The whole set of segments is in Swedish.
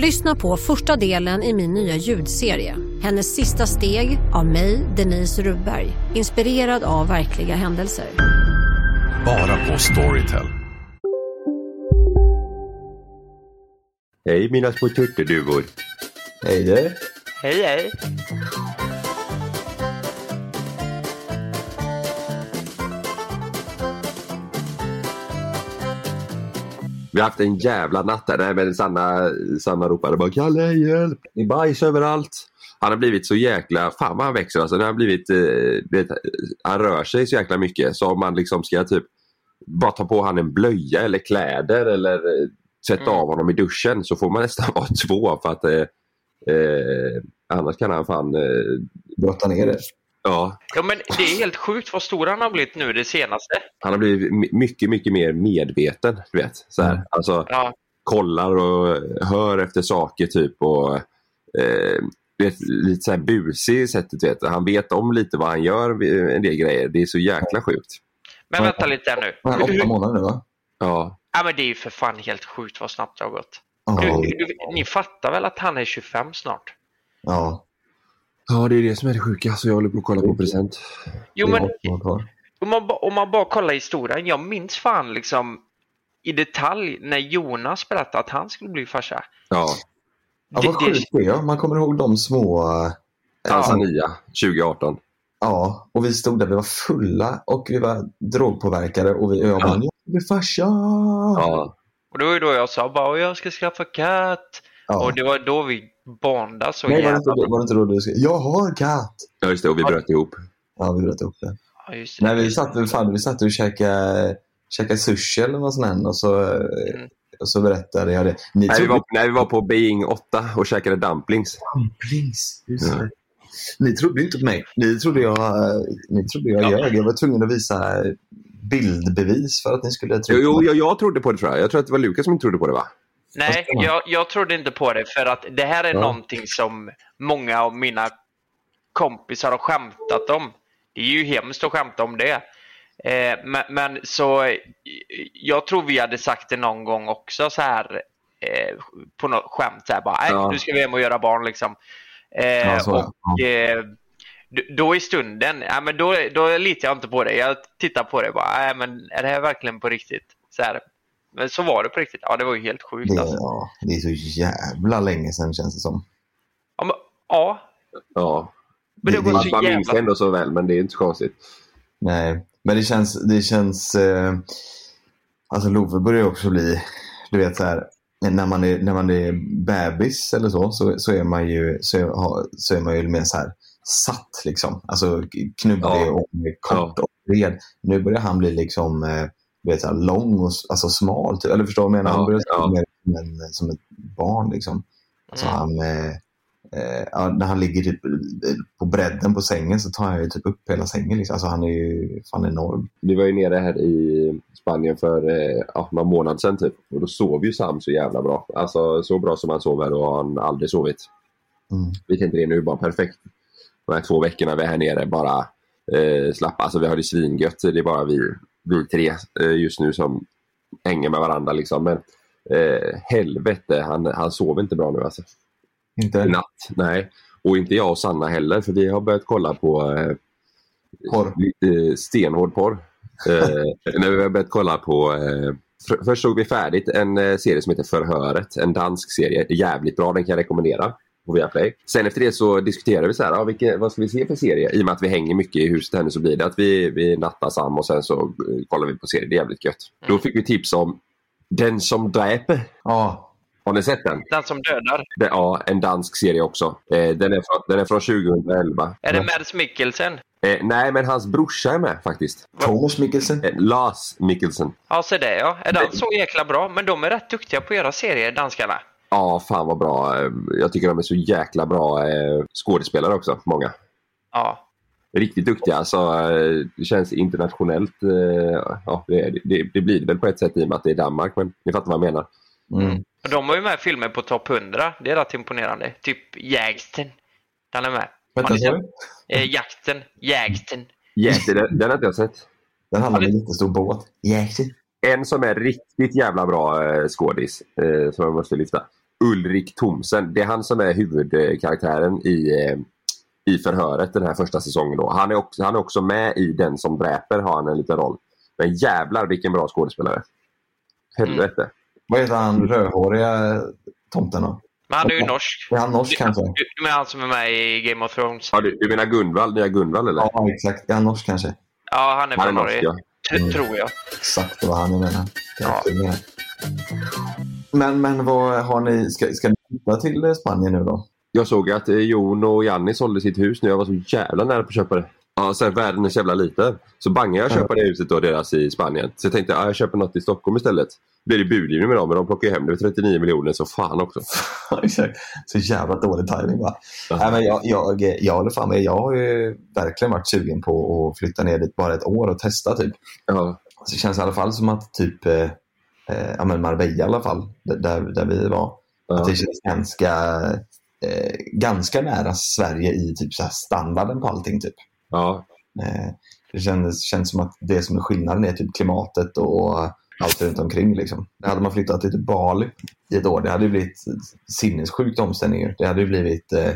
Lyssna på första delen i min nya ljudserie. Hennes sista steg av mig, Denise Rubberg. Inspirerad av verkliga händelser. Bara på Storytel. Hej mina små turturduvor. Hej du. Hej, hej. Vi har haft en jävla natt där. Nej, men Sanna, Sanna ropade bara Kalle hjälp! Det är bajs överallt. Han har blivit så jäkla, fan vad han växer alltså. Han, har blivit, eh, han rör sig så jäkla mycket så om man liksom ska typ bara ta på han en blöja eller kläder eller eh, sätta Mm. av honom i duschen så får man nästan vara två för att eh, eh, annars kan han fan eh, Brotta ner det. Ja, Ja, men det är helt sjukt vad stor han har blivit nu det senaste. han har blivit my- mycket, mycket mer medveten. Du vet, så här. Mm. Alltså, Ja, kollar och hör efter saker typ och eh, vet, lite så här busig i sättet. Vet. Han vet om lite vad han gör, en del grejer. Det är så jäkla sjukt. men vänta lite här nu. Åtta månader nu va? Ja, Ja, men det är ju för fan helt sjukt vad snabbt det har gått. Du, du, ni fattar väl att han är 25 snart? ja. Ja det är det som är det sjuka. Så jag håller på att kolla på present. Jo, men om man, om man bara kollar historien. Jag minns fan liksom i detalj när Jonas berättade att han skulle bli farsa. Ja, Ja, vad det- sjukt det är. Man kommer ihåg de små... eh, Tanzania 2018. Ja, och vi stod där, vi var fulla och vi var drogpåverkade och, vi, och jag bara, jag ska bli farsa! Ja, Och det var ju då jag sa bara jag ska skaffa katt. Ja. Och det var då vi bondade så Nej, var det, inte, var det inte då du skrev Jag har katt! ja just det. Och vi bröt ihop. Ja, vi bröt upp det. Ja, just det. Nej, vi satt, fan, vi satt och käkade, käkade sushi eller något sånt och så, Mm. och så berättade jag det. Ni Nej, vi trodde var, nej, vi var på Beijing 8 och käkade dumplings. dumplings. Just Ja. det. Ni trodde inte på mig. Ni trodde jag, ni trodde jag Ja. ljög. Jag var tvungen att visa bildbevis för att ni skulle tro Jo, jo jag, jag trodde på det tror jag. Jag tror att det var Lukas som inte trodde på det va? Nej, jag, jag trodde inte på det för att det här är Ja. någonting som många av mina kompisar har skämtat om. Det är ju hemskt att skämta om det. Eh, men, men så jag tror vi hade sagt det någon gång också så här eh, på något skämt så här bara, nej Ja. nu ska vi hem och göra barn liksom. Eh, Ja, så, och eh, då i stunden, ja, men då, då litar jag inte på det. Jag tittar på det och bara, nej men är det här verkligen på riktigt? Så här. Men så var det på riktigt. Ja, det var ju helt sjukt Det, alltså. ja, det är så jävla länge sedan känns det som. Ja, men, ja, Ja. men det Det- Man, så man minns det ändå så väl men det är inte så konstigt. Nej, men det känns, det känns, eh, alltså Love börjar ju också bli, du vet så här, när man är, när man är bebis eller så, så, så är man ju, så är, har- så är man ju mer så här satt liksom. Alltså knubbig Ja. och kort och bred. Nu börjar han bli liksom, eh, vet så lång och alltså smal. Typ. Eller förstår du vad jag menar? Ja, Han börjar se ja. mer som, en, som ett barn liksom. Alltså Mm. han, eh, eh, när han ligger typ på bredden på sängen så tar han ju typ upp hela sängen. Liksom. Alltså han är ju fan enorm. Vi var ju nere här i Spanien för eh, ja, någon månad sedan typ. Och då sov ju Sam så jävla bra. Alltså så bra som han sover och han aldrig sovit. Mm. Vi tänkte det nu bara perfekt. De här två veckorna vi är här nere bara eh, slappa. Alltså vi har det svingött. Det är bara vi, vi tre eh, just nu som hänger med varandra liksom. Men eh, helvete, han, han sover inte bra nu alltså. I Inte? natt. Nej. Och inte jag och Sanna heller för vi har börjat kolla på eh, Porr. lite stenhård porr. Eh, när vi har börjat kolla på eh, för, Först såg vi färdigt en eh, serie som heter Förhöret. En dansk serie. Jävligt bra, den kan jag rekommendera. På Viaplay. Sen efter det så diskuterade vi så här, ja, vilken, vad ska vi se för serie? I och med att vi hänger mycket i huset här nu så blir det att vi, vi nattar sam och sen så eh, kollar vi på serier. Det är jävligt gött. Då fick vi tips om Den som dräper. Ja, Har ni sett den? Den som dödar. Det, ja, en dansk serie också. Eh, den, är från, den är från 2011. Är det Mads Mikkelsen? Eh, nej, men hans brorsa är med faktiskt. Thomas Mikkelsen. Eh, Lars Mikkelsen. Ja, se det ja. Är den så jäkla bra? Men de är rätt duktiga på att göra serier, danskarna. Ja, fan vad bra. Jag tycker de är så jäkla bra eh, skådespelare också, många. Ja. Riktigt duktiga. Alltså, eh, det känns internationellt. eh, Ja, det, det, det blir det väl på ett sätt i och med att det är Danmark, men ni fattar vad jag menar. Mm. De har ju med filmer på topp 100. Det är rätt imponerande. Typ Jägsten. Den är med. Vänta, Har? Eh, jakten. Jägsten. Jätte, den, den har inte jag sett. Den handlar om en jättestor båt. Jäklar. En som är riktigt jävla bra eh, skådis eh, som jag måste lyfta. Ulrik Thomsen. Det är han som är huvudkaraktären i, eh, i förhöret den här första säsongen. Då. Han, är också, han är också med i Den som dräper har han en liten roll. Men jävlar vilken bra skådespelare. Helvete. Vad heter han rödhåriga tomten då? Men han är ju norsk. Är han norsk kanske? Du du menar han som är med i Game of Thrones? Ja, du, du menar Gunvald? Nya Gunvald eller? Ja, exakt. Är han norsk kanske? Ja, han är från norsk Norge. ja. Mm. Tror jag. Exakt, var han menade. Ja. Menar. Men, men vad har ni, ska, ska ni flytta till Spanien nu då? Jag såg att eh, Jon och Janni sålde sitt hus nu. Jag var så jävla nära på att köpa det. Ja, sen världen är så jävla liten. Så bangade jag köpa det huset då, deras i Spanien. Så jag tänkte ja, jag köper något i Stockholm istället. Blir det budgivning med dem, men de plockar ju hem det för 39 miljoner så fan också. Exakt. så jävla dålig timing va? Nej, men jag, jag, jag håller fan med. Jag har ju verkligen varit sugen på att flytta ner dit bara ett år och testa typ. Ja, Så det känns i alla fall som att typ eh, eh, ja, men Marbella i alla fall, där, där vi var. ja. Att det känns ganska, eh, ganska nära Sverige i typ så standarden på allting. Typ. Ja. Eh, det känns, känns som att det som är skillnaden är typ klimatet och allt runt omkring. Liksom. Hade man flyttat till typ Bali i ett år, det hade ju blivit sinnessjukt omställning. ju. Det hade ju blivit eh,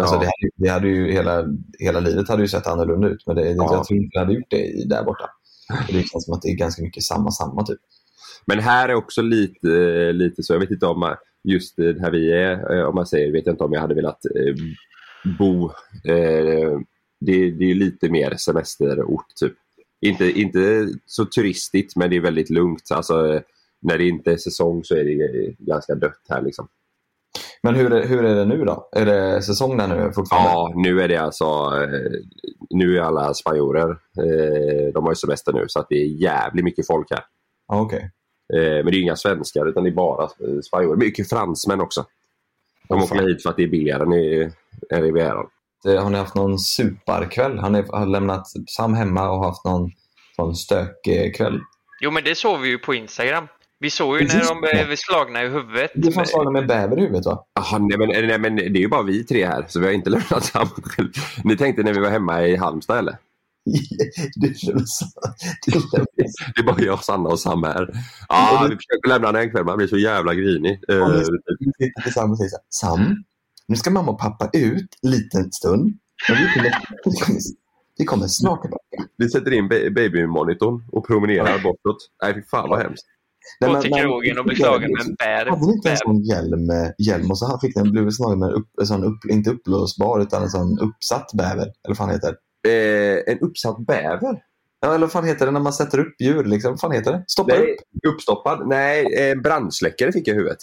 Alltså Ja. det hade, det hade ju hela, hela livet hade ju sett annorlunda ut men det, Ja. jag tror inte det hade gjort det där borta. Och det känns som att det är ganska mycket samma samma typ. Men här är också lite, lite så. Jag vet inte om man- just här vi är, eh, om man säger, vet jag inte om jag hade velat eh, bo. Eh, det, det är lite mer semesterort typ. Inte, inte så turistigt men det är väldigt lugnt. Alltså, när det inte är säsong så är det ganska dött här liksom. Men hur är, hur är det nu då? Är det säsong där nu fortfarande? Ja, nu är det alltså, eh, nu är alla spanjorer, eh, de har ju semester nu så att det är jävligt mycket folk här. Okej. Eh, Men det är inga svenskar utan det är bara spanjorer. Mycket fransmän också. De Åh, åker hit för att det är billigare än i än Rivieran. Eh, Har ni haft någon suparkväll? Har ni har lämnat Sam hemma och haft någon sån stökkväll? Jo, men det såg vi ju på Instagram. Vi såg ju när de det. blev slagna i huvudet. Det fanns slagna med bäver i huvudet va? Jaha, nej, men, nej, men det är ju bara vi tre här så vi har inte lämnat Sam själv. Ni tänkte när vi var hemma i Halmstad eller? det känns det känns- Det är bara jag, Sanna och Sam här. Ja, vi försöker lämna den en kväll, man blir så jävla grinig. Eh, sitter tillsammans och säger så här, Sam, nu ska mamma och pappa ut en liten stund. Men vi kommer, vi kommer, vi kommer snart tillbaka. Vi sätter in ba- babymonitorn och promenerar bortåt. Nej, fy fan vad hemskt. Nej, Gå till men- krogen och bli slagen med en bär. Hade ni inte en sån hjälm, eh, hjälm och så här fick den blivit slagen med en, upp, en sån upp, inte uppblåsbar utan en sån uppsatt bäver? Eller vad fan heter? Eh, en uppsatt bäver? Ja, eller vad fan heter det när man sätter upp djur? Liksom? Vad fan heter det? Stoppa upp? Nej, uppstoppad? Nej, eh, brandsläckare fick jag i huvudet.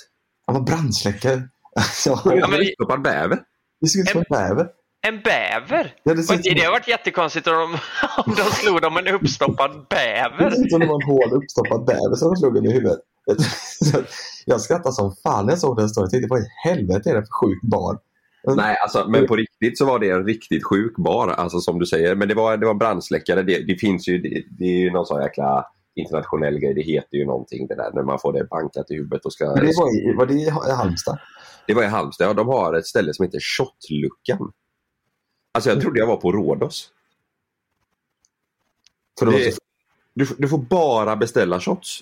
Ja, vad brandsläckare. ja, Ja, men- Uppstoppad bäver? det ser ut som en bäver. En bäver? Ja, det som, Det har varit jättekonstigt om de, om de slog dem med en uppstoppad det bäver. ser ut som det var en hård uppstoppad bäver som de slog in i huvudet. Jag skrattade som fan när jag såg den storyn. Jag tänkte, vad i helvete är det för sjukt barn? Nej, alltså, men på riktigt så var det en riktigt sjuk bar, alltså som du säger. Men det var, det var brandsläckare. Det, det finns ju, det, det är ju någon sån jäkla internationell grej. Det heter ju någonting det där när man får det bankat i huvudet och ska... Men det var, i, var det i Halmstad? Det var i Halmstad. Ja, de har ett ställe som heter Shotluckan. Alltså jag trodde jag var på Rhodos. För det du, du får bara beställa shots.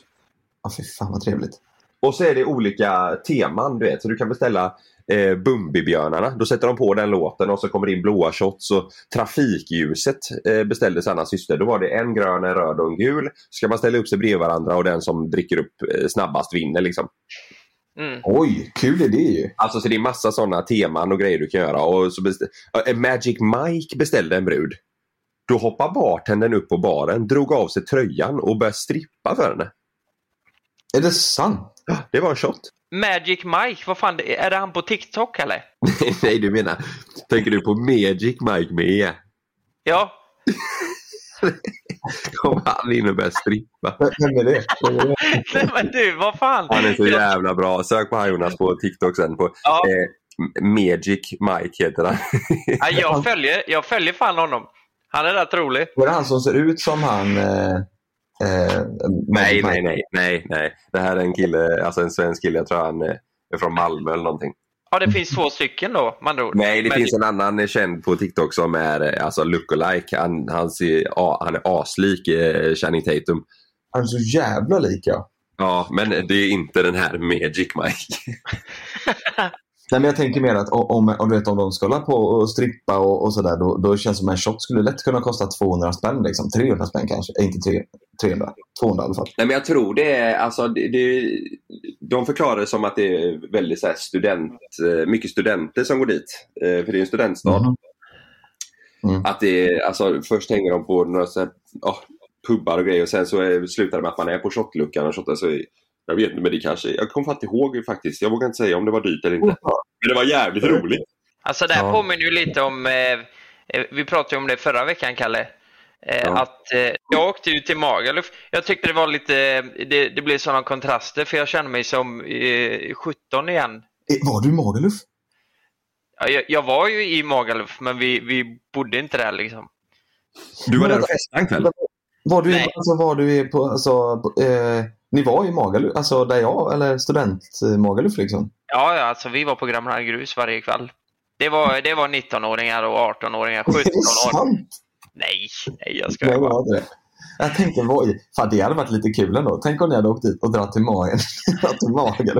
ja, fy fan vad trevligt. Och så är det olika teman, du vet. Så du kan beställa eh, Bumbibjörnarna. Då sätter de på den låten och så kommer det in blåa shots. Och trafikljuset eh, beställde Sannas syster. Då var det en grön, en röd och en gul. Så ska man ställa upp sig bredvid varandra och den som dricker upp eh, snabbast vinner. Liksom. Mm. Oj, kul idé ju. Alltså så det är massa sådana teman och grejer du kan göra. Och så bestä- äh, Magic Mike beställde en brud. Då hoppade bartendern upp på baren, drog av sig tröjan och började strippa för henne. Är det sant? Ja, det var en shot. Magic Mike, vad fan, det- är det han på TikTok eller? Nej, du menar, tänker du på Magic Mike med E? Ja, Kom han in och började strippa. Vem är det? Vem är det? nej men du, vad fan. Han är så jävla bra. Sök på han Jonas på TikTok sen. På, Ja. eh, Magic Mike heter han. Ja, jag, följer, jag följer fan honom. Han är rätt rolig. Var det han som ser ut som han... Eh, eh, nej, nej, nej, nej, nej. Det här är en kille, alltså en svensk kille. Jag tror han eh, är från Malmö eller någonting. Ja, det finns två stycken då, med andra ord. Nej, det Men- finns en annan känd på TikTok som är eh, alltså lookalike. Han, han, ser, ja, han är aslik eh, Channing Tatum. Han är så jävla lik ja. Ja, men det är inte den här Magic Mike. Nej, men jag tänker mer att om, om, du vet, om de ska hålla på och strippa och, och sådär, då, då känns det som en shot skulle lätt kunna kosta 200 spänn. Liksom. 300 spänn kanske. Eh, inte tre- 300. 200 i alla fall. Nej, men jag tror det är, alltså, det, det, de förklarar det som att det är väldigt så här, student, eh, mycket studenter som går dit. Eh, För det är en studentstad. Mhm. Mm. Att det är, alltså, först hänger de på några så här, ja, pubbar och grejer och sen så är, slutar det med att man är på shotluckan och shottar. Så, jag vet inte, men det kanske, jag kommer fan inte ihåg faktiskt. Jag vågar inte säga om det var dyrt eller inte. Men det var jävligt roligt. Alltså det här Ja. påminner ju lite om, eh, eh, vi pratade ju om det förra veckan Kalle. Eh, Ja. Att eh, jag åkte ju till Magaluf. Jag tyckte det var lite, det, det blev sådana kontraster för jag kände mig som eh, 17 igen. Eh, Var du i Magaluf? Ja, Jag, jag var ju i Magaluf men vi, vi bodde inte där liksom. Du var där och festade en kväll. Var du, Nej. alltså, var du på, alltså, eh, ni var i Magaluf, alltså där jag, eller student eh, Magaluf liksom? Ja, ja alltså vi var på Grambla grus varje kväll. Det var, det var 19-åringar och 18-åringar, 17 Är det år. sant? Nej, nej jag det bara. Jag tänkte, vad, fan det hade varit lite kul ändå. Tänk om ni hade åkt dit och dragit till magen. till.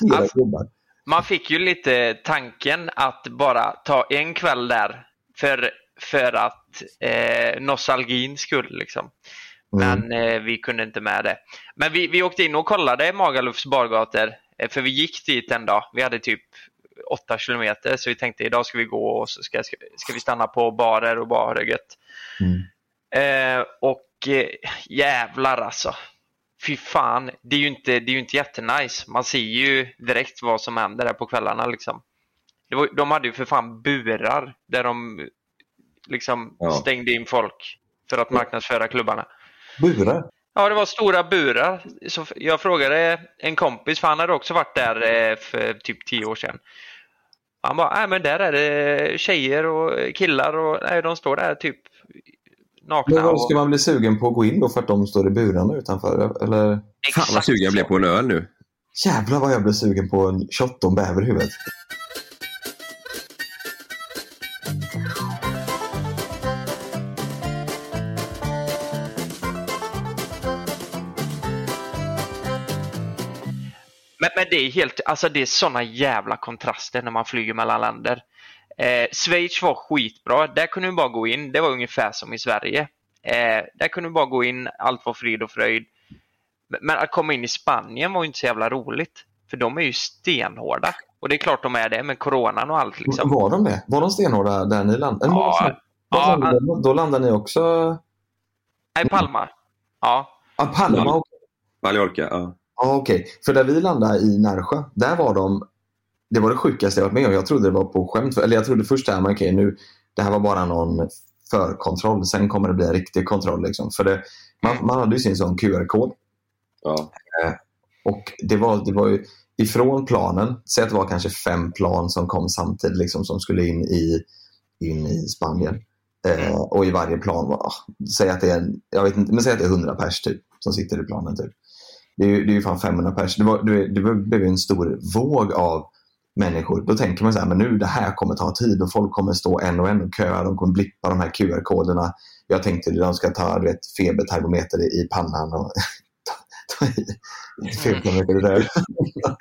Fyra Alltså-. Man fick ju lite tanken att bara ta en kväll där för, för att eh, nostalgin skull. Liksom. Mm. Men eh, vi kunde inte med det. Men vi, vi åkte in och kollade Magalufs bargator. Eh, för vi gick dit en dag. Vi hade typ 8 kilometer så vi tänkte idag ska vi gå och så ska, ska, ska vi stanna på barer och gött. Mm. Eh, och eh, jävlar alltså. Fy fan, det är ju inte, det är inte jättenice. Man ser ju direkt vad som händer där på kvällarna liksom. Var, de hade ju för fan burar där de liksom Ja. stängde in folk för att marknadsföra klubbarna. Burar? Ja, det var stora burar. Så jag frågade en kompis, för han hade också varit där eh, för typ tio år sedan. Han bara, nej men där är det tjejer och killar och nej, de står där typ nakna. Men vad och... ska man bli sugen på att gå in då för att de står i burarna utanför? Eller? Fan vad sugen jag blev på en öl nu. Jävlar vad jag blev sugen på en shot och en Men, det är helt, alltså det är såna jävla kontraster när man flyger mellan länder. Eh, Schweiz var skitbra, där kunde vi bara gå in, det var ungefär som i Sverige. Eh, där kunde vi bara gå in, allt var frid och fröjd. Men, att komma in i Spanien var ju inte så jävla roligt. För de är ju stenhårda. Och det är klart de är det med coronan och allt liksom. Var de det? Var de stenhårda där ni landade? Ja, ja, landade? Då landade ni också... Nej, Palma. Ja. Ah, Palma? Mallorca, ja. Ja, okej. För där vi landade i Närsjö, där var de... Det var det sjukaste jag varit med om. Jag trodde det var på skämt. Eller jag trodde först att nu, det här var bara någon förkontroll. Sen kommer det bli en riktig kontroll. Liksom. För det, man, man hade ju sin sån QR-kod. ja. Och det var, det var ju ifrån planen, säg att det var kanske fem plan som kom samtidigt liksom, som skulle in i, in i Spanien. Eh, och i varje plan var, ah, säg att det är, jag vet inte, men säg att det är 100 pers typ, som sitter i planen. Typ. Det är ju, det är ju fan 500 pers. Det, var, det, det blev ju en stor våg av människor. Då tänker man så här, men nu det här kommer ta tid och folk kommer stå en och en och köa. De kommer blippa de här QR-koderna. Jag tänkte att de ska ta du vet, febertermometer i, pannan och ta, i febertermometer röven.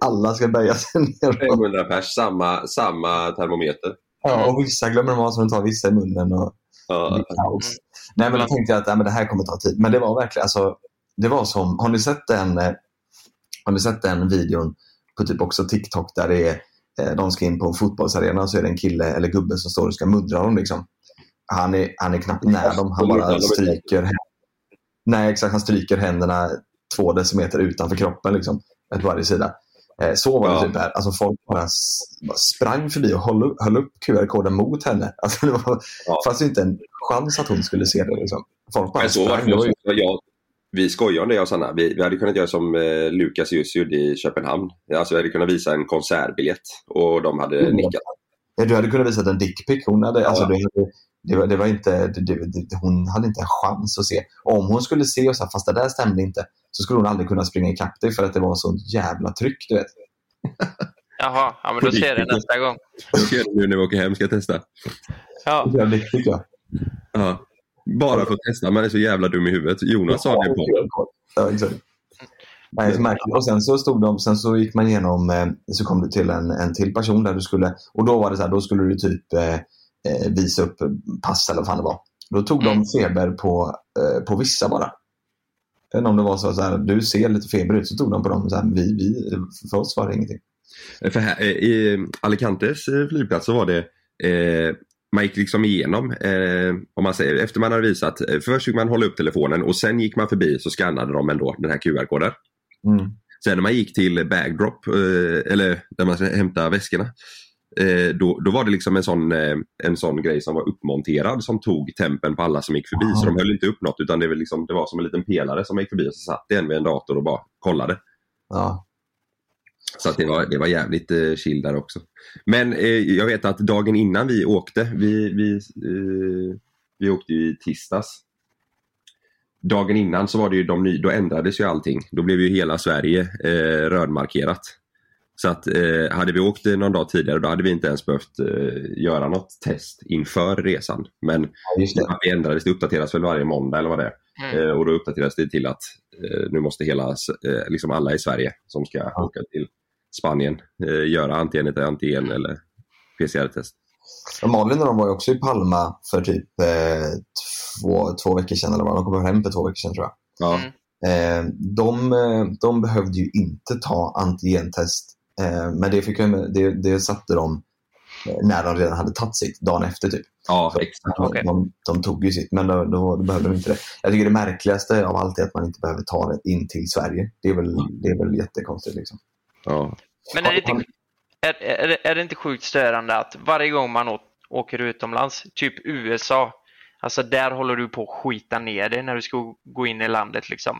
Alla ska böja sig ner. Och, 500 pers, samma, samma termometer. ja, och vissa glömmer de av så de tar vissa i munnen. Och, det Ja. kaos. Nej, men då tänkte jag att ja, men det här kommer ta tid. Men det var verkligen, alltså, det var som, har ni sett den, eh, Har ni sett den videon på typ också TikTok där det är, eh, de ska in på en fotbollsarena och så är det en kille eller gubbe som står och ska muddra dem. Liksom. Han, är, han är knappt nära dem. Han bara stryker, Nej, exakt, han stryker händerna två decimeter utanför kroppen liksom, på varje sida. Eh, Så var det Ja. typ här. Alltså folk bara, bara sprang förbi och höll, upp- höll upp QR-koden mot henne. Alltså det var, Ja. fanns ju inte en chans att hon skulle se det. Liksom. Folk bara Men så var det var. Jag, vi skojar om det jag och Sanna. Vi, vi hade kunnat göra som eh, Lukas just gjorde i Köpenhamn. Alltså vi hade kunnat visa en konsertbiljett och de hade Mm. nickat. ja, du hade kunnat visa en dickpic. Hon hade, alltså, Ja. det, hade- det, var, det var inte, det, det, det, hon hade inte en chans att se. Om hon skulle se och säga fast det där stämde inte, så skulle hon aldrig kunna springa ikapp dig för att det var sånt jävla tryck. Du vet. Jaha, ja, men då ser jag det nästa gång. Jag ska göra det nu när vi åker hem, ska jag testa. Ja. Det är dickpic, ja. Ja. Bara för att testa, man är så jävla dum i huvudet. Jonas sa det på Ja, exakt. Nej, så märkligt. Och sen så stod de, sen så gick man igenom, eh, så kom du till en, en till person där du skulle, och då var det så här, då skulle du typ eh, eh, visa upp pass eller vad fan det var. Då tog Mm. de feber på, eh, på vissa bara. Jag vet inte om det var så, så här, du ser lite feber ut, så tog de på dem. Så här, vi, vi, för oss var det ingenting. För här, eh, I Alicantes flygplats så var det eh, man gick liksom igenom, eh, om man säger, efter man hade visat, eh, först fick man hålla upp telefonen och sen gick man förbi så skannade de ändå den här QR-koden. Mm. Sen när man gick till bagdrop, eh, eller där man ska hämta väskorna, eh, då, då var det liksom en sån, eh, en sån grej som var uppmonterad som tog tempen på alla som gick förbi. Så de höll inte upp något utan det var, liksom, det var som en liten pelare som gick förbi och så satt det en vid en dator och bara kollade. Ja. Så att det, var, det var jävligt eh, chill där också. Men eh, jag vet att dagen innan vi åkte, vi, vi, eh, vi åkte ju i tisdags. Dagen innan så var det ju de ny, då ändrades ju allting. Då blev ju hela Sverige eh, rödmarkerat. Så att eh, hade vi åkt någon dag tidigare då hade vi inte ens behövt eh, göra något test inför resan. Men Ja, just det. det ändrades, det uppdateras väl varje måndag eller vad det är. Mm. Eh, och då uppdateras det till att eh, nu måste hela, eh, liksom alla i Sverige som ska åka till Spanien eh, göra antingen ett antigen eller PCR-test. Malin och de var ju också i Palma för typ eh, två, två veckor sedan. Eller vad. De kom hem för två veckor sedan tror jag. Ja. Mm. Eh, de, de behövde ju inte ta antigentest. Eh, men det, fick jag, det, det satte de eh, när de redan hade tagit sitt, dagen efter typ. Ja, exakt. de, Okej. de, de tog ju sitt, men då, då, då behövde de inte det. Jag tycker det märkligaste av allt är att man inte behöver ta det in till Sverige. Det är väl, det är väl jättekonstigt. Liksom. Ja. Men är det, inte, är, är, det- är det inte sjukt störande att varje gång man åker utomlands, typ USA, alltså där håller du på att skita ner dig när du ska gå in i landet liksom.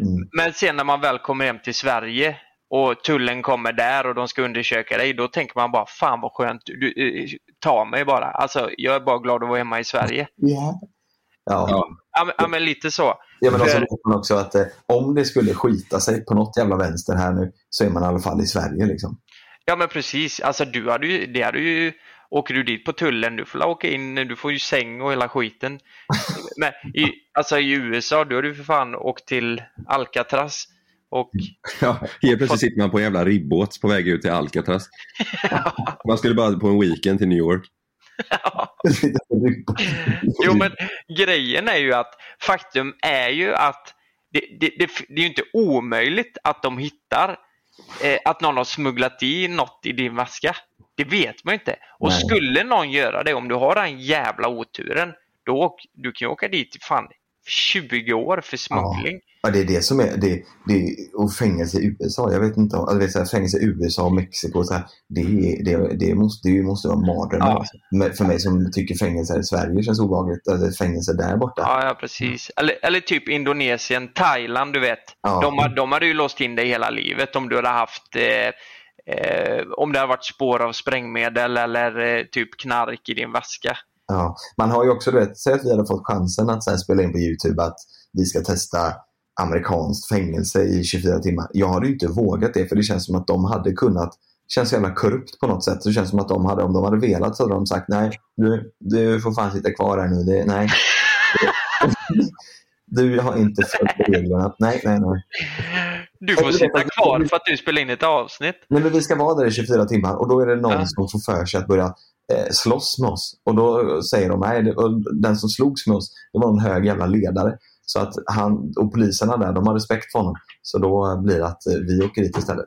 Mm. Men sen när man väl kommer hem till Sverige och tullen kommer där och de ska undersöka dig, då tänker man bara fan vad skönt, du, eh, ta mig bara. Alltså jag är bara glad att vara hemma i Sverige. Ja. Ja. Ja. Ja men, ja, men lite så. Ja, men också För- man också att eh, om det skulle skita sig på något jävla vänster här nu så är man i alla fall i Sverige. Liksom. Ja men precis, alltså du hade ju, det hade ju, åker du dit på tullen, du får åka in, du får ju säng och hela skiten. Men i, alltså i USA, då har du för fan åkt till Alcatraz och Ja, helt plötsligt sitter man på en jävla ribbåt på väg ut till Alcatraz. Man skulle bara på en weekend till New York. Jo men grejen är ju att faktum är ju att det, det, det, det är ju inte omöjligt att de hittar eh, att någon har smugglat i något i din väska. Det vet man ju inte. Och Nej. skulle någon göra det, om du har den jävla oturen, då du kan ju åka dit fan 20 år för smuggling. Ja, det är det som är, det, det, och fängelse i USA, jag vet inte, om- alltså, vet, så här, fängelse i USA och Mexiko, så här, det, det, det, måste, det måste vara mardrömmar. Ja. alltså. Men För mig som tycker fängelse här i Sverige känns obehagligt, eller fängelse där borta. Ja, ja precis. Eller, eller typ Indonesien, Thailand, du vet. Ja. De, har- de hade ju låst in dig hela livet om du hade haft eh, eh, om det hade varit spår av sprängmedel eller eh, typ knark i din väska. Ja. Man har ju också, du vet, säg att vi hade fått chansen att så här, spela in på YouTube att vi ska testa amerikanskt fängelse i 24 timmar. Jag hade ju inte vågat det för det känns som att de hade kunnat känns så jävla korrupt på något sätt. Det känns som att de hade, om de hade velat så hade de sagt nej, du, du får fan sitta kvar här nu. Det, nej. Du har inte följt reglerna. Nej, nej, nej. Du får sitta kvar för att du spelar in ett avsnitt. Nej, men vi ska vara där i 24 timmar och då är det någon Ja. som får för sig att börja eh, slåss med oss. Och då säger de, nej, det, och den som slogs med oss, det var en hög jävla ledare. Så att han, och poliserna där, de har respekt för honom. Så då blir det att eh, vi åker dit istället.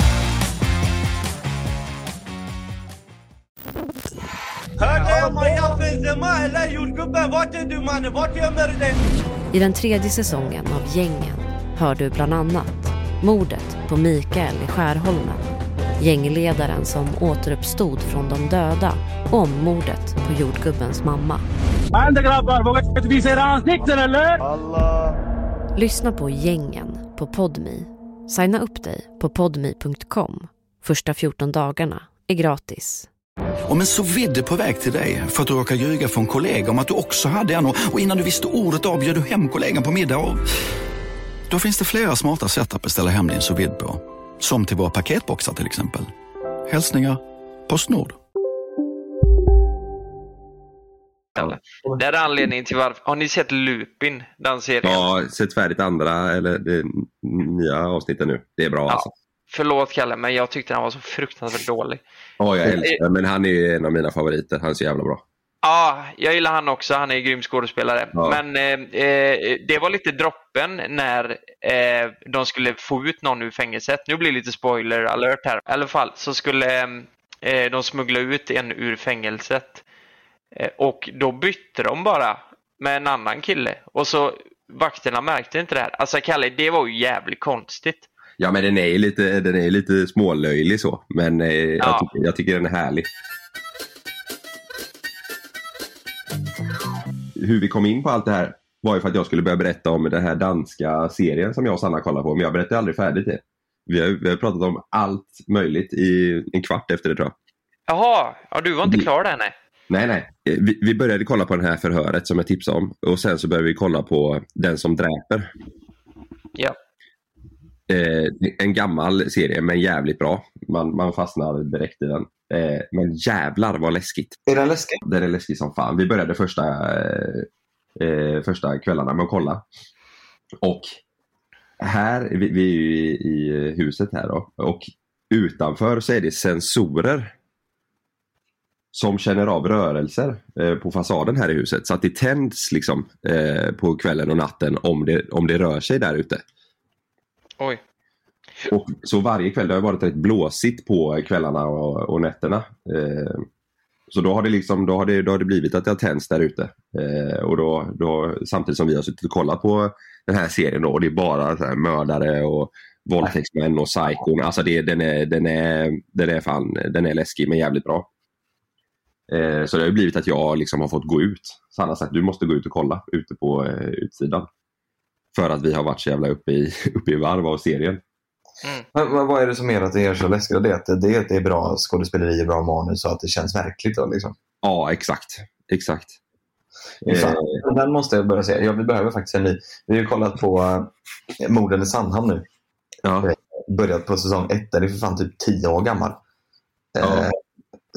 I den tredje säsongen av Gängen hör du bland annat mordet på Mikael i Skärholmen, gängledaren som återuppstod från de döda och mordet på jordgubbens mamma. Ande grabbar, vågar inte visa era ansikten eller? Lyssna på Gängen på Podmi. Signa upp dig på podmi.com. Första 14 dagarna är gratis. Om en så vidde på väg till dig för att du råkar ljuga från kollega om att du också hade en och innan du visste ordet av du hem kollegan på middag och... Då finns det flera smarta sätt att beställa hem din sous på. Som till våra paketboxar till exempel. Hälsningar Postnord. Det är anledningen till varför. Har ni sett Lupin? Den serien? Ja, sett färdigt andra, eller det nya avsnittet nu. Det är bra alltså. Förlåt Kalle, men jag tyckte den var så fruktansvärt dålig. Ja, jag älskar den, men han är en av mina favoriter. Han är så jävla bra. Ja, jag gillar han också. Han är en grym skådespelare. Ja. Men eh, eh, det var lite droppen när eh, de skulle få ut någon ur fängelset. Nu blir det lite spoiler alert här. I alla fall så skulle eh, de smuggla ut en ur fängelset. Eh, och då bytte de bara med en annan kille. Och så vakterna märkte inte det här. Alltså Kalle, det var ju jävligt konstigt. Ja, men den är ju lite, den är lite smålöjlig så. Men eh, jag, Ja. tycker, jag tycker den är härlig. Hur vi kom in på allt det här var ju för att jag skulle börja berätta om den här danska serien som jag och Sanna kollar på. Men jag berättade aldrig färdigt det. Vi har, vi har pratat om allt möjligt i en kvart efter det tror jag. Jaha, ja, du var inte klar där nej. Nej, nej. Eh, Vi, vi började kolla på det här förhöret som jag tipsade om. Och sen så började vi kolla på Den som dräper. Ja. Eh, en gammal serie men jävligt bra. Man, man fastnar direkt i den. Eh, men jävlar vad läskigt. Är den läskig? Den är läskig som fan. Vi började första, eh, eh, första kvällarna med att kolla. Och här, vi, vi är ju i, i huset här då. Och utanför så är det sensorer som känner av rörelser eh, på fasaden här i huset. Så att det tänds liksom eh, på kvällen och natten om det, om det rör sig där ute. Oj. Och så varje kväll, det har varit rätt blåsigt på kvällarna och, och nätterna. Eh, så då har det liksom, då har det, då har det blivit att det har tänts där ute. Eh, och då, då, samtidigt som vi har suttit och kollat på den här serien då, och det är bara så här mördare och våldtäktsmän och psykon. Alltså det, den, är, den, är, den, är fan, den är läskig men jävligt bra. Eh, så det har blivit att jag liksom har fått gå ut. Sanna har sagt du måste gå ut och kolla ute på eh, utsidan. För att vi har varit så jävla uppe i, uppe i varv av serien. Men, men vad är det som gör att det är så läskigt? Det är att det, det, är att det är bra skådespeleri, bra manus och att det känns verkligt. Då, liksom. Ja, exakt. Exakt. Fan, Eh, Den måste jag börja se. Ja, vi behöver faktiskt en ny. Vi har ju kollat på uh, Morden i Sandhamn nu. Ja. Börjat på säsong ett. Den är för fan typ tio år gammal. Ja. Eh,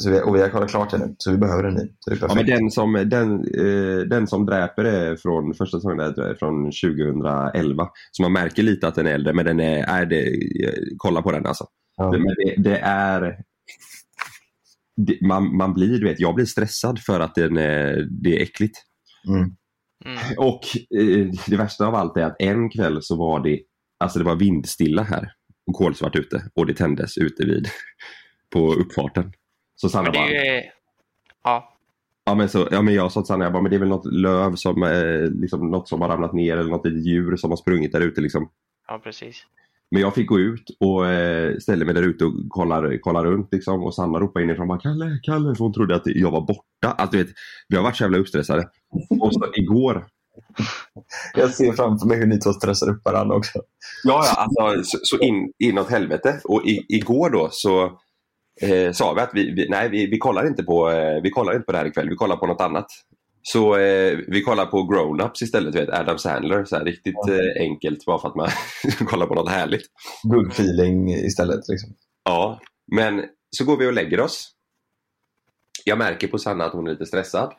så vi, och vi har kollat klart den nu, så vi behöver en ny. Så det är Ja, men den, som, den, eh, den som dräper är från första säsongen är från 2011. Så man märker lite att den är äldre men den är, är det, eh, kolla på den alltså. Ja. Men det, det är det, man, man blir, du vet, jag blir stressad för att den är, det är äckligt. Mm. Och eh, det värsta av allt är att en kväll så var det, alltså det var vindstilla här och kolsvart ute och det tändes ute vid på uppfarten. Så Sanna Men det bara, är. Ja. Ja men, så, ja, men jag sa till Sanna, jag bara, men det är väl något löv som, eh, liksom, något som har ramlat ner eller något litet djur som har sprungit där ute. Liksom. ja, precis. Men jag fick gå ut och eh, ställa mig där ute och kolla, kolla runt. Liksom, och Sanna ropade inifrån bara, Kalle, Kalle, för hon trodde att jag var borta. Alltså, du vet, vi har varit så jävla uppstressade. Och så igår, Jag ser framför mig hur ni två stressar upp varandra också. ja, ja alltså, så, så in, inåt helvete. Och i, igår då så eh, sa vi att vi, vi, nej, vi, vi, kollar inte på, eh, vi kollar inte på det här ikväll, vi kollar på något annat. Så eh, vi kollar på Grown-Ups istället, vet, Adam Sandler. Så här, riktigt eh, enkelt bara för att man kollar på något härligt. Good feeling istället. Liksom. Ja, men så går vi och lägger oss. Jag märker på Sanna att hon är lite stressad.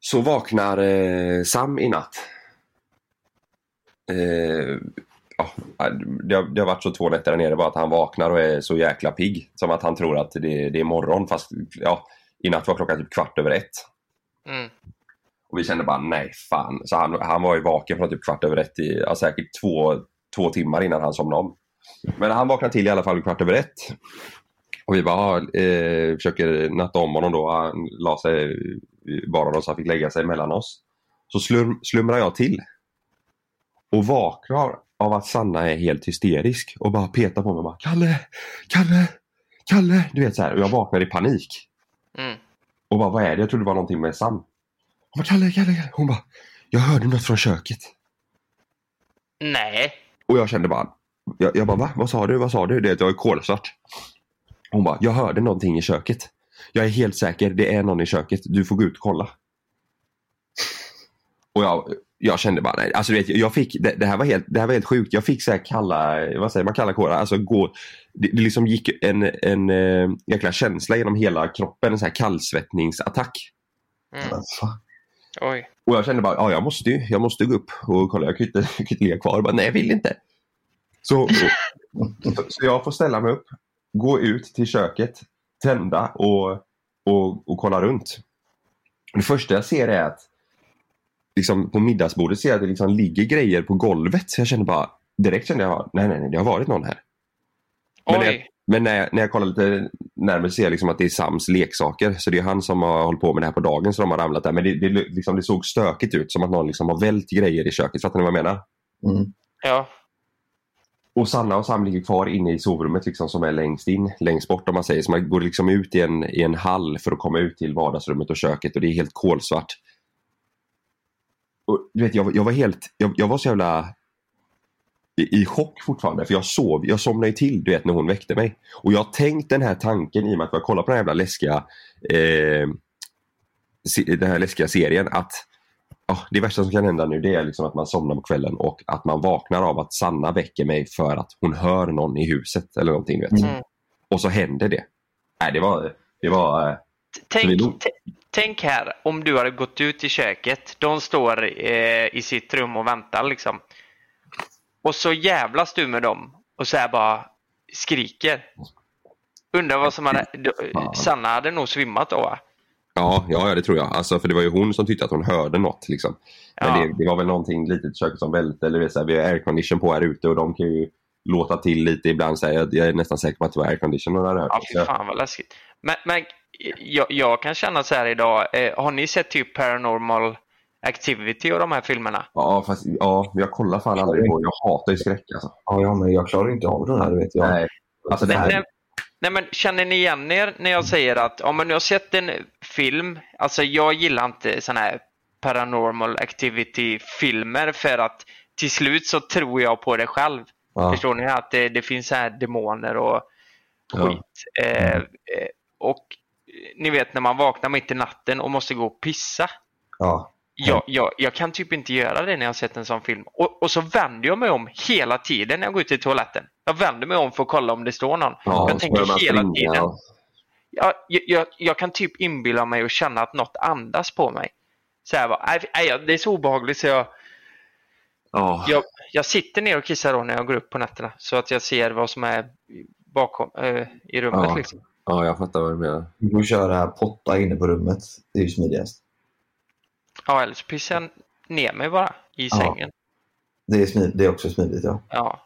Så vaknar eh, Sam i natt. Ja, det, har, det har varit så två nätter där nere bara att han vaknar och är så jäkla pigg. Som att han tror att det, det är morgon fast ja, i natt var klockan typ kvart över ett. Mm. Och vi kände bara nej fan. Så han, han var ju vaken från typ kvart över ett i ja, säkert två, två timmar innan han somnade om. Men han vaknade till i alla fall kvart över ett. Och vi bara eh, försöker natta om honom då. Han la sig i baren så han fick lägga sig mellan oss. Så slum, slumrar jag till. Och vaknar av att Sanna är helt hysterisk och bara petar på mig och bara Kalle! Kalle! Kalle! Du vet så här. Och jag vaknar i panik. Mm. Och bara vad är det? Jag trodde det var någonting med Sam. Hon bara Kalle, Kalle, Kalle. Hon bara Jag hörde något från köket. Nej. Och jag kände bara jag, jag bara va? Vad sa du? Vad sa du? Det jag är kolsvart. Hon bara Jag hörde någonting i köket. Jag är helt säker. Det är någon i köket. Du får gå ut och kolla. Och jag, jag kände bara nej. Alltså, du vet, jag fick, det, det, här var helt, det här var helt sjukt. Jag fick så här kalla, vad säger man, kalla kårar. Alltså gå, det, det liksom gick en, en äh, jäkla känsla genom hela kroppen. En så här kallsvettningsattack. Mm. Oj. Och jag kände bara, ja jag måste ju, jag måste gå upp och kolla. Jag kan inte, jag kan inte ligga kvar. Jag bara, nej jag vill inte. Så, så, så jag får ställa mig upp, gå ut till köket, tända och, och, och kolla runt. Det första jag ser är att liksom, på middagsbordet ser jag att det liksom ligger grejer på golvet. Så jag känner bara, direkt kände jag, nej nej nej, det har varit någon här. Men, när jag, men när, jag, när jag kollar lite närmare ser jag liksom att det är Sams leksaker. Så det är han som har hållit på med det här på dagen så de har ramlat där. Men det, det, liksom, det såg stökigt ut, som att någon liksom har vält grejer i köket. Fattar ni vad jag menar? Mm. Ja. Och Sanna och Sam ligger kvar inne i sovrummet liksom, som är längst in, längst bort om man säger. Så man går liksom ut i en, i en hall för att komma ut till vardagsrummet och köket och det är helt kolsvart. Och, du vet, jag, jag var helt, jag, jag var så jävla i, i chock fortfarande för jag sov, jag somnade ju till du vet när hon väckte mig. Och jag har tänkt den här tanken i och med att jag kollar på den här jävla läskiga eh, den här läskiga serien att ja, det värsta som kan hända nu det är liksom att man somnar på kvällen och att man vaknar av att Sanna väcker mig för att hon hör någon i huset eller någonting. Du vet. Mm. Och så händer det. Nej, det var... Det var eh, Tänk, tänk här om du hade gått ut i köket. De står eh, i sitt rum och väntar liksom. Och så jävlas du med dem och så här bara skriker. Undrar vad som hade... Sanna hade nog svimmat då va? Ja, ja, det tror jag. Alltså, för det var ju hon som tyckte att hon hörde något. Liksom. Men Ja. det, det var väl någonting litet i köket som välte. Eller så här, vi har aircondition på här ute och de kan ju låta till lite ibland. Så här, jag, jag är nästan säker på att det var aircondition hon hade hört. Ja, fy fan vad läskigt. Men, men jag, jag kan känna så här idag. Eh, har ni sett typ Paranormal Activity och de här filmerna? Ja, fast ja, jag kollar fan aldrig på. Jag hatar ju skräck alltså. Ja, ja, men jag klarar inte av den här, vet jag. Nej. Alltså, det Nej, här, nej, nej, men känner ni igen er när jag säger att om man nu har sett en film, alltså jag gillar inte sådana här paranormal activity-filmer för att till slut så tror jag på det själv. Ja. Förstår ni? Att det, det finns så här demoner och Ja. skit. Eh, eh, och ni vet när man vaknar mitt i natten och måste gå och pissa. Ja. Jag, jag, jag kan typ inte göra det när jag har sett en sån film. Och, och så vänder jag mig om hela tiden när jag går ut till toaletten. Jag vänder mig om för att kolla om det står någon. ja, jag tänker hela springa tiden. Jag, jag, jag, kan typ inbilla mig och känna att något andas på mig. Så här bara, nej, det är så obehagligt så jag, Ja. jag, jag sitter ner och kissar då när jag går upp på nätterna. Så att jag ser vad som är bakom, eh, i rummet. Ja. Liksom. Ja, jag fattar vad du menar. Du får köra potta inne på rummet. Det är ju smidigast. Ja, eller så pissar jag ner mig bara i Ja. sängen. Det är, smid, det är också smidigt, ja. Ja.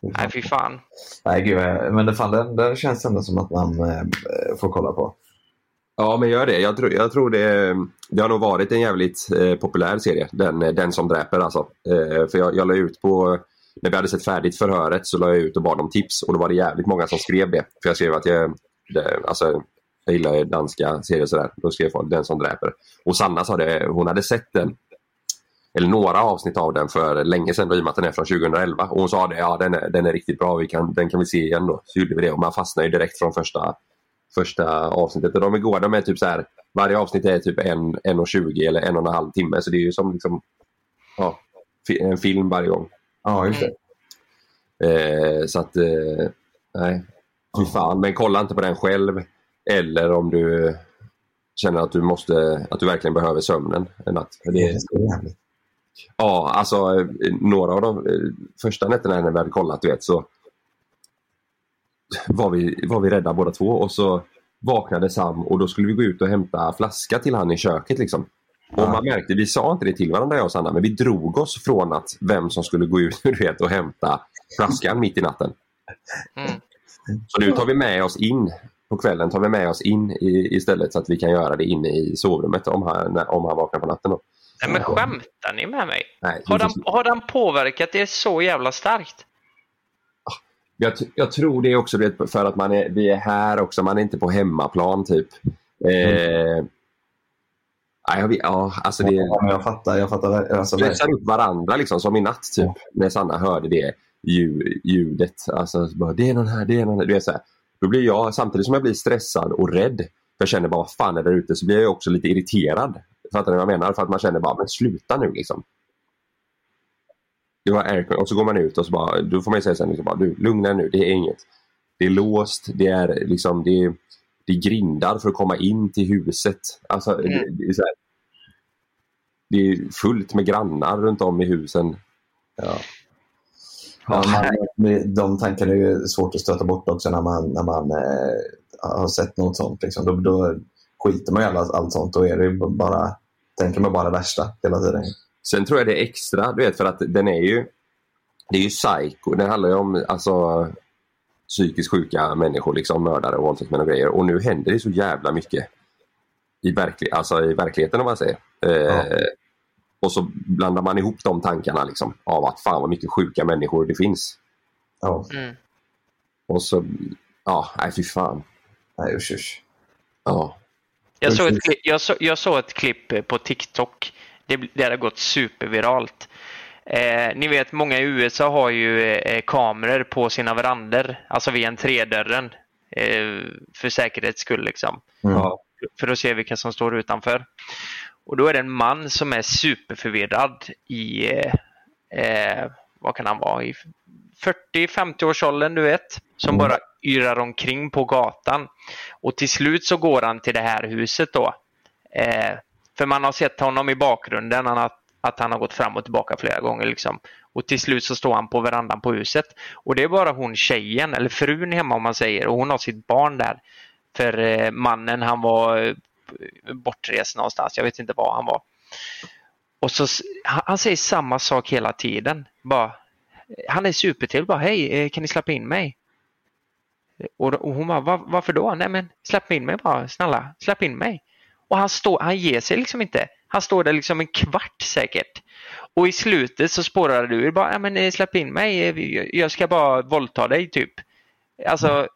Nej, fy fan. Nej, gud, men det, fan, den, den känns ändå som att man eh, får kolla på. Ja, men gör det. Jag tror, jag tror det, det har nog varit en jävligt eh, populär serie. Den, den som dräper alltså. Eh, för jag, jag la ut på, när vi hade sett färdigt förhöret så la jag ut och bad om tips och då var det jävligt många som skrev det. För jag skrev att jag, det, alltså, jag gillar danska serier och sådär. Då skrev folk den som dräper. Och Sanna sa det, hon hade sett den. Eller några avsnitt av den för länge sedan då, i och med att den är från 2011. Och hon sa det, ja den är, den är riktigt bra, vi kan, den kan vi se igen då. Så gjorde vi det och man fastnar ju direkt från första första avsnittet. Och de är goda. De är typ så här, varje avsnitt är typ en, en och 20 eller en och en halv timme. Så det är ju som liksom, ja, en film varje gång. Ja, just det. Eh, så att, eh, nej. Fy fan. Men kolla inte på den själv. Eller om du känner att du måste, att du verkligen behöver sömnen en natt. Det, ja, alltså eh, några av de eh, första nätterna när vi hade kollat, du vet, så var vi, var vi rädda båda två och så vaknade Sam och då skulle vi gå ut och hämta flaska till han i köket. Liksom. Och man märkte, vi sa inte det till varandra jag och Sanna, men vi drog oss från att vem som skulle gå ut du vet, och hämta flaskan mitt i natten. Så nu tar vi med oss in på kvällen tar vi med oss in i, istället så att vi kan göra det inne i sovrummet om han, om han vaknar på natten. Då. Nej, men skämtar ni med mig? Nej, Har den, har den påverkat er så jävla starkt? Jag, t- jag tror det är också för att man är, vi är här också, man är inte på hemmaplan typ. Eh, ja, jag, vet- ja, alltså det, Ja, jag fattar. Jag fattar alltså, stressar upp varandra liksom som i natt typ. När Sanna hörde det ljud, ljudet. Alltså, bara, det är någon här, det är någon här. Du vet, så här. Då blir jag, samtidigt som jag blir stressad och rädd, för jag känner bara vad fan är där ute, så blir jag också lite irriterad. Fattar ni vad jag menar? För att man känner bara, men sluta nu liksom. Det var aircon och så går man ut och så bara, då får man ju säga sen, liksom bara, du lugna nu, det är inget. Det är låst, det är liksom, det är, det är grindar för att komma in till huset. Alltså, det, det, är så här, det är fullt med grannar runt om i husen. Ja. Ja, man, de tankarna är ju svårt att stöta bort också när man, när man eh, har sett något sånt. Liksom. Då, då skiter man i alla, allt sånt. Då är det ju bara, tänker man bara det värsta hela tiden. Sen tror jag det är extra, du vet, för att den är ju det är ju psycho. Den handlar ju om alltså, psykiskt sjuka människor, liksom mördare och våldtäktsmän och grejer. Och nu händer det så jävla mycket i, verklig, alltså, i verkligheten om man säger. Eh, Och så blandar man ihop de tankarna liksom, av att fan vad mycket sjuka människor det finns. Ja. Mm. Och så, ja, nej fy fan. Nej usch usch. Ja. Jag såg, ett, klipp- jag, så, jag såg ett klipp på TikTok. Det, det har gått superviralt. Eh, ni vet, många i USA har ju eh, kameror på sina verandor, alltså vid entrédörren. Eh, för säkerhets skull liksom. Ja. För att se vilka som står utanför. Och då är det en man som är superförvirrad i, eh, eh, vad kan han vara, i 40-50-årsåldern du vet. Som bara yrar omkring på gatan. Och till slut så går han till det här huset då. Eh, för man har sett honom i bakgrunden, han har, att han har gått fram och tillbaka flera gånger. Liksom. Och till slut så står han på verandan på huset. Och det är bara hon tjejen, eller frun hemma om man säger, och hon har sitt barn där. För eh, mannen han var eh, bortrest någonstans, jag vet inte var han var. Och så, han, säger samma sak hela tiden. Bara, eh, han är supertrevlig, bara hej, eh, kan ni släppa in mig? Eh, och, och hon bara, varför då? Nej men släpp in mig bara, snälla, släpp in mig. Och han, står, han ger sig liksom inte. Han står där liksom en kvart säkert. Och i slutet så spårar du bara, "Ja, men eh, släpp in mig, eh, jag- ska bara våldta dig typ. Alltså,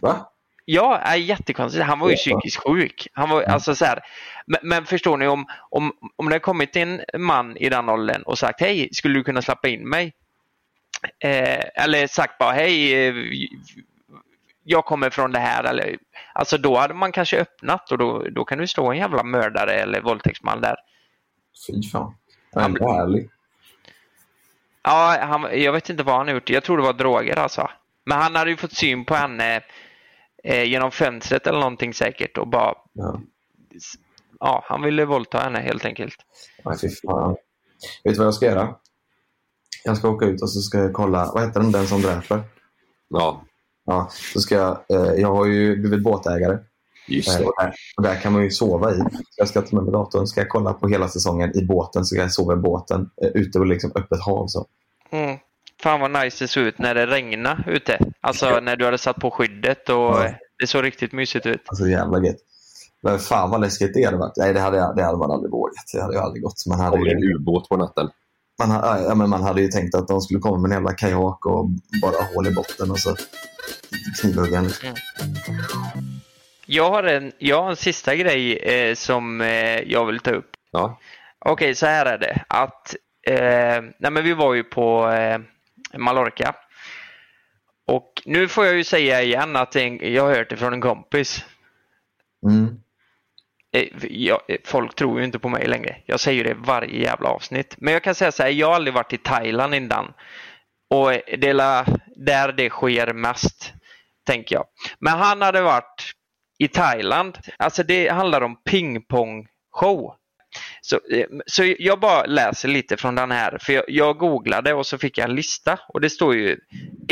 Va? Ja, är jättekonstigt. Han var ju psykiskt sjuk. Han var, alltså, så här, men, men förstår ni om, om, om det har kommit en man i den åldern och sagt hej, skulle du kunna släppa in mig? Eh, eller sagt bara hej, eh, jag kommer från det här. Eller, alltså då hade man kanske öppnat och då, då kan du stå en jävla mördare eller våldtäktsman där. Fy fan. Han är ärlig. Ja, han, jag vet inte vad han har gjort. Jag tror det var droger alltså. Men han hade ju fått syn på henne eh, genom fönstret eller någonting säkert och bara Ja. ja, han ville våldta henne helt enkelt. Nej, fy fan. Vet du vad jag ska göra? Jag ska åka ut och så ska jag kolla, vad heter den, den som dräper? Ja. Ja, så ska jag, eh, jag har ju blivit båtägare. Just det. Eh, och, där, och där kan man ju sova i. Så jag ska ta med mig datorn, ska jag kolla på hela säsongen i båten, så ska jag sova i båten eh, ute på liksom öppet hav. Så. Mm. Fan vad nice det såg ut när det regnade ute. Alltså när du hade satt på skyddet och Ja. det såg riktigt mysigt ut. Alltså jävla gött. Men fan vad läskigt det hade varit. Nej, det hade, jag- det hade man aldrig vågat. Det hade ju aldrig gått. Man hade, Kommer det en ju, ubåt på natten? Man, ja, men man hade ju tänkt att de skulle komma med en jävla kajak och bara hål i botten och så knivhugga en. Jag har en, jag har en sista grej eh, som eh, jag vill ta upp. Ja. Okej, så här är det. Att, eh, nej men vi var ju på eh, Mallorca. Och nu får jag ju säga igen att en, jag har hört det från en kompis. Mm. Eh, jag, eh, folk tror ju inte på mig längre. Jag säger det varje jävla avsnitt. Men jag kan säga så här, jag har aldrig varit i Thailand innan. Och det är la- där det sker mest, tänker jag. Men han hade varit i Thailand. Alltså det handlar om pingpongshow. Så, eh, så jag bara läser lite från den här, för jag, jag googlade och så fick jag en lista och det står ju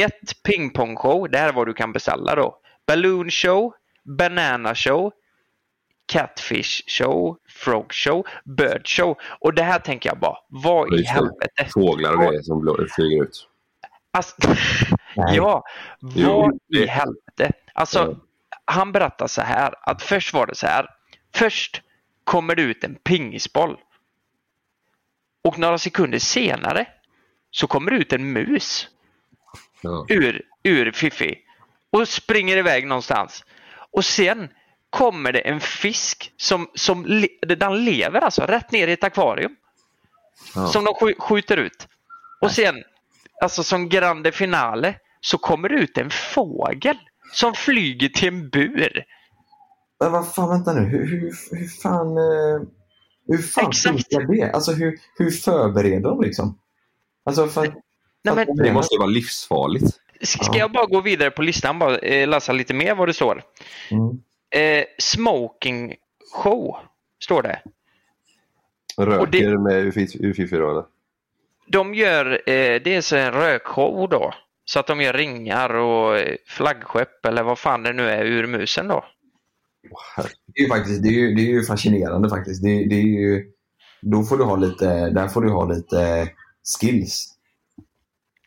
ett pingpongshow, det här är vad du kan beställa då. Balloon show, banana show, catfish show, frog show, bird show. Och det här tänker jag bara, vad i helvete? Fåglar och grejer som blå- flyger ut. Alltså, ja, vad i helvete? Alltså, han berättar så här att först var det så här. Först kommer det ut en pingisboll. Och några sekunder senare så kommer det ut en mus ur, ur Fifi och springer iväg någonstans. Och sen kommer det en fisk som, som den lever alltså rätt ner i ett akvarium. Ja. Som de sk- skjuter ut. Och sen, alltså som grande finale, så kommer det ut en fågel som flyger till en bur. Men vad fan, vänta nu. Hur, hur, hur fan, eh, hur fan funkar det? Alltså hur, hur förbereder de liksom? Alltså för, Nej, men- Det måste vara livsfarligt. Ska jag bara gå vidare på listan bara eh, läsa lite mer vad det står? Mm. Eh, smoking show står det. Röker Och det- med UFI då eller? De gör, eh, det är så en rökshow då. Så att de gör ringar och eh, flaggskepp eller vad fan det nu är ur musen då. det, är ju faktiskt, det, är ju, det är ju fascinerande faktiskt. Det, det är ju, då får du ha lite, där får du ha lite skills.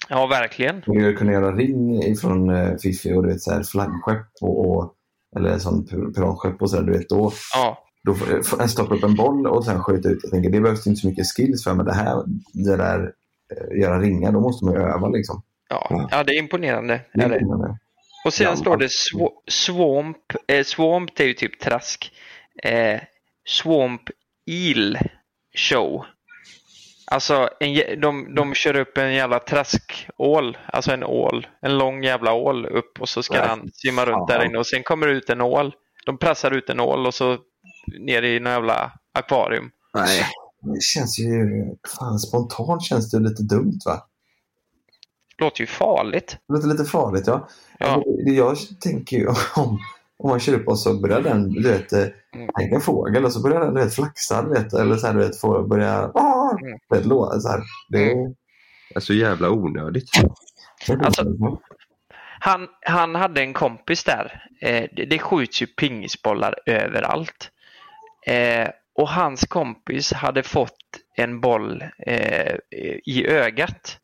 Ja, verkligen. Du kunna göra ring ifrån eh, Fifi och du vet, så här, flaggskepp och, och, eller sån pir- piratskepp och sådär. Du vet, då, Ja. då får jag stoppa upp en boll och sen skjuta ut. Jag tänker, det behövs inte så mycket skills för, men det här, det där, eh, göra ringar, då måste man ju öva liksom. Ja, ja det är imponerande. Det är imponerande. Och sen Ja, står det sw- swamp. Eh, swamp det är ju typ trask. Eh, swamp eel show. Alltså en, de, de kör upp en jävla traskål. Alltså en ål. En lång jävla ål upp och så ska den simma runt fan. där inne och sen kommer det ut en ål. De pressar ut en ål och så ner i en jävla akvarium. Nej. Det känns ju, fan spontant känns det lite dumt va? Låter ju farligt. Det låter lite farligt ja. Ja. Det, jag tänker ju om, om man kör upp och så börjar den, du vet, eh, Mm. tänk en fågel och så börjar den du vet, flaxa, du vet, eller så här, du vet, får börja, ah, Mm. låta så här. Det, Det är så jävla onödigt. Alltså, Han, han hade en kompis där. Eh, det, det skjuts ju pingisbollar överallt. Eh, och hans kompis hade fått en boll eh, i ögat.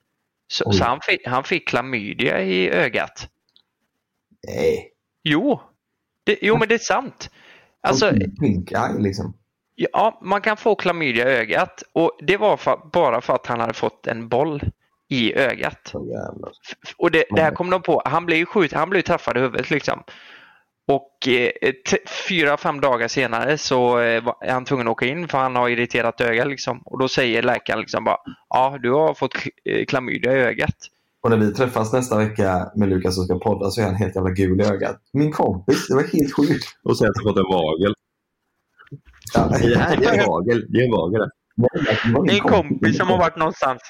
Så, så han, fick, han fick klamydia i ögat. Nej. Jo, det, jo men det är sant. Alltså, Pink eye liksom. Ja, man kan få klamydia i ögat och det var för, bara för att han hade fått en boll i ögat. Jävlar. Och det, det här kom de på. Han blev ju skjut, han blev träffad i huvudet liksom. Och eh, t- fyra, fem dagar senare så eh, var- är han tvungen att åka in för han har irriterat öga liksom. Och då säger läkaren liksom bara ja du har fått eh, klamydia i ögat. Och när vi träffas nästa vecka med Lukas och ska podda så är han helt jävla gul i ögat. Min kompis, det var helt sjukt. Och sen har fått en vagel. Ja. Det här det är en vagel. Det är en vagel. det. Min En kompis som har varit någonstans.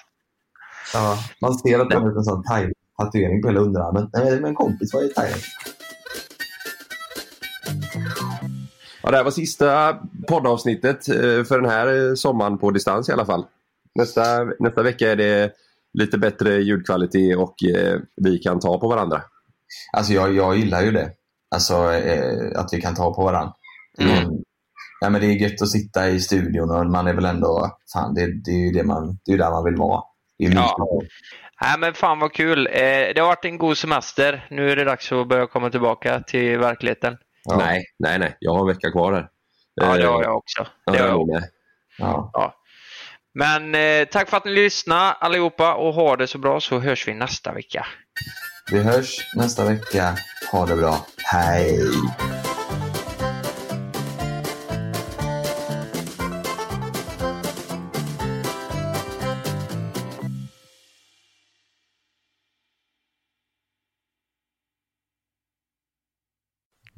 Ja, man ser att det har en sån thai- tatuering på hela underarmen. Nej, men en kompis var i Thailand. Ja, det här var sista poddavsnittet eh, för den här eh, sommaren på distans i alla fall. Nästa, nästa vecka är det lite bättre ljudkvalitet och eh, vi kan ta på varandra. Alltså jag, jag gillar ju det. Alltså eh, att vi kan ta på varandra. Mm. Ja, men det är gött att sitta i studion och man är väl ändå, fan det, det är ju det man, det är där man vill vara. Ja. Nej men fan vad kul. Eh, det har varit en god semester. Nu är det dags att börja komma tillbaka till verkligheten. Nej, nej, nej. Jag har en vecka kvar här. Ja det Eh, har jag också. ja, Det har jag jag med. Ja. Ja. Men eh, tack för att ni lyssnade allihopa och ha det så bra så hörs vi nästa vecka. Vi hörs nästa vecka. Ha det bra. Hej!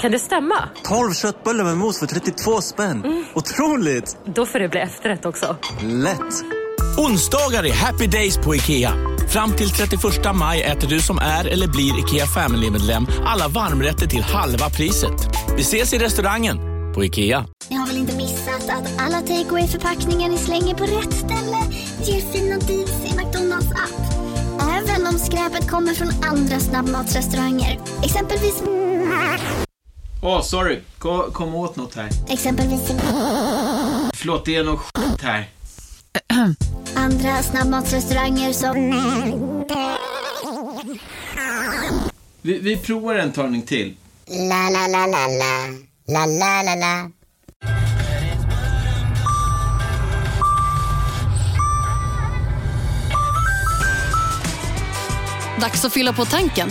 Kan det stämma? 12 köttbullar med mos för 32 spänn. Otroligt! Då får det bli efterrätt också. Lätt! Onsdagar är happy days på IKEA. Fram till 31 maj äter du som är eller blir IKEA Family-medlem alla varmrätter till halva priset. Vi ses i restaurangen på IKEA. Ni har väl inte missat att alla takeaway förpackningar ni slänger på rätt ställe ger fina deals i McDonalds app. Även om skräpet kommer från andra snabbmatsrestauranger. Exempelvis... Åh, sorry. Kom, kom åt något här. Exempelvis... Förlåt, det är något skit här. Andra snabbmatsrestauranger som... Vi, vi provar en talning till. La, la, la, la, la. La, la, la, la. Dags att fylla på tanken.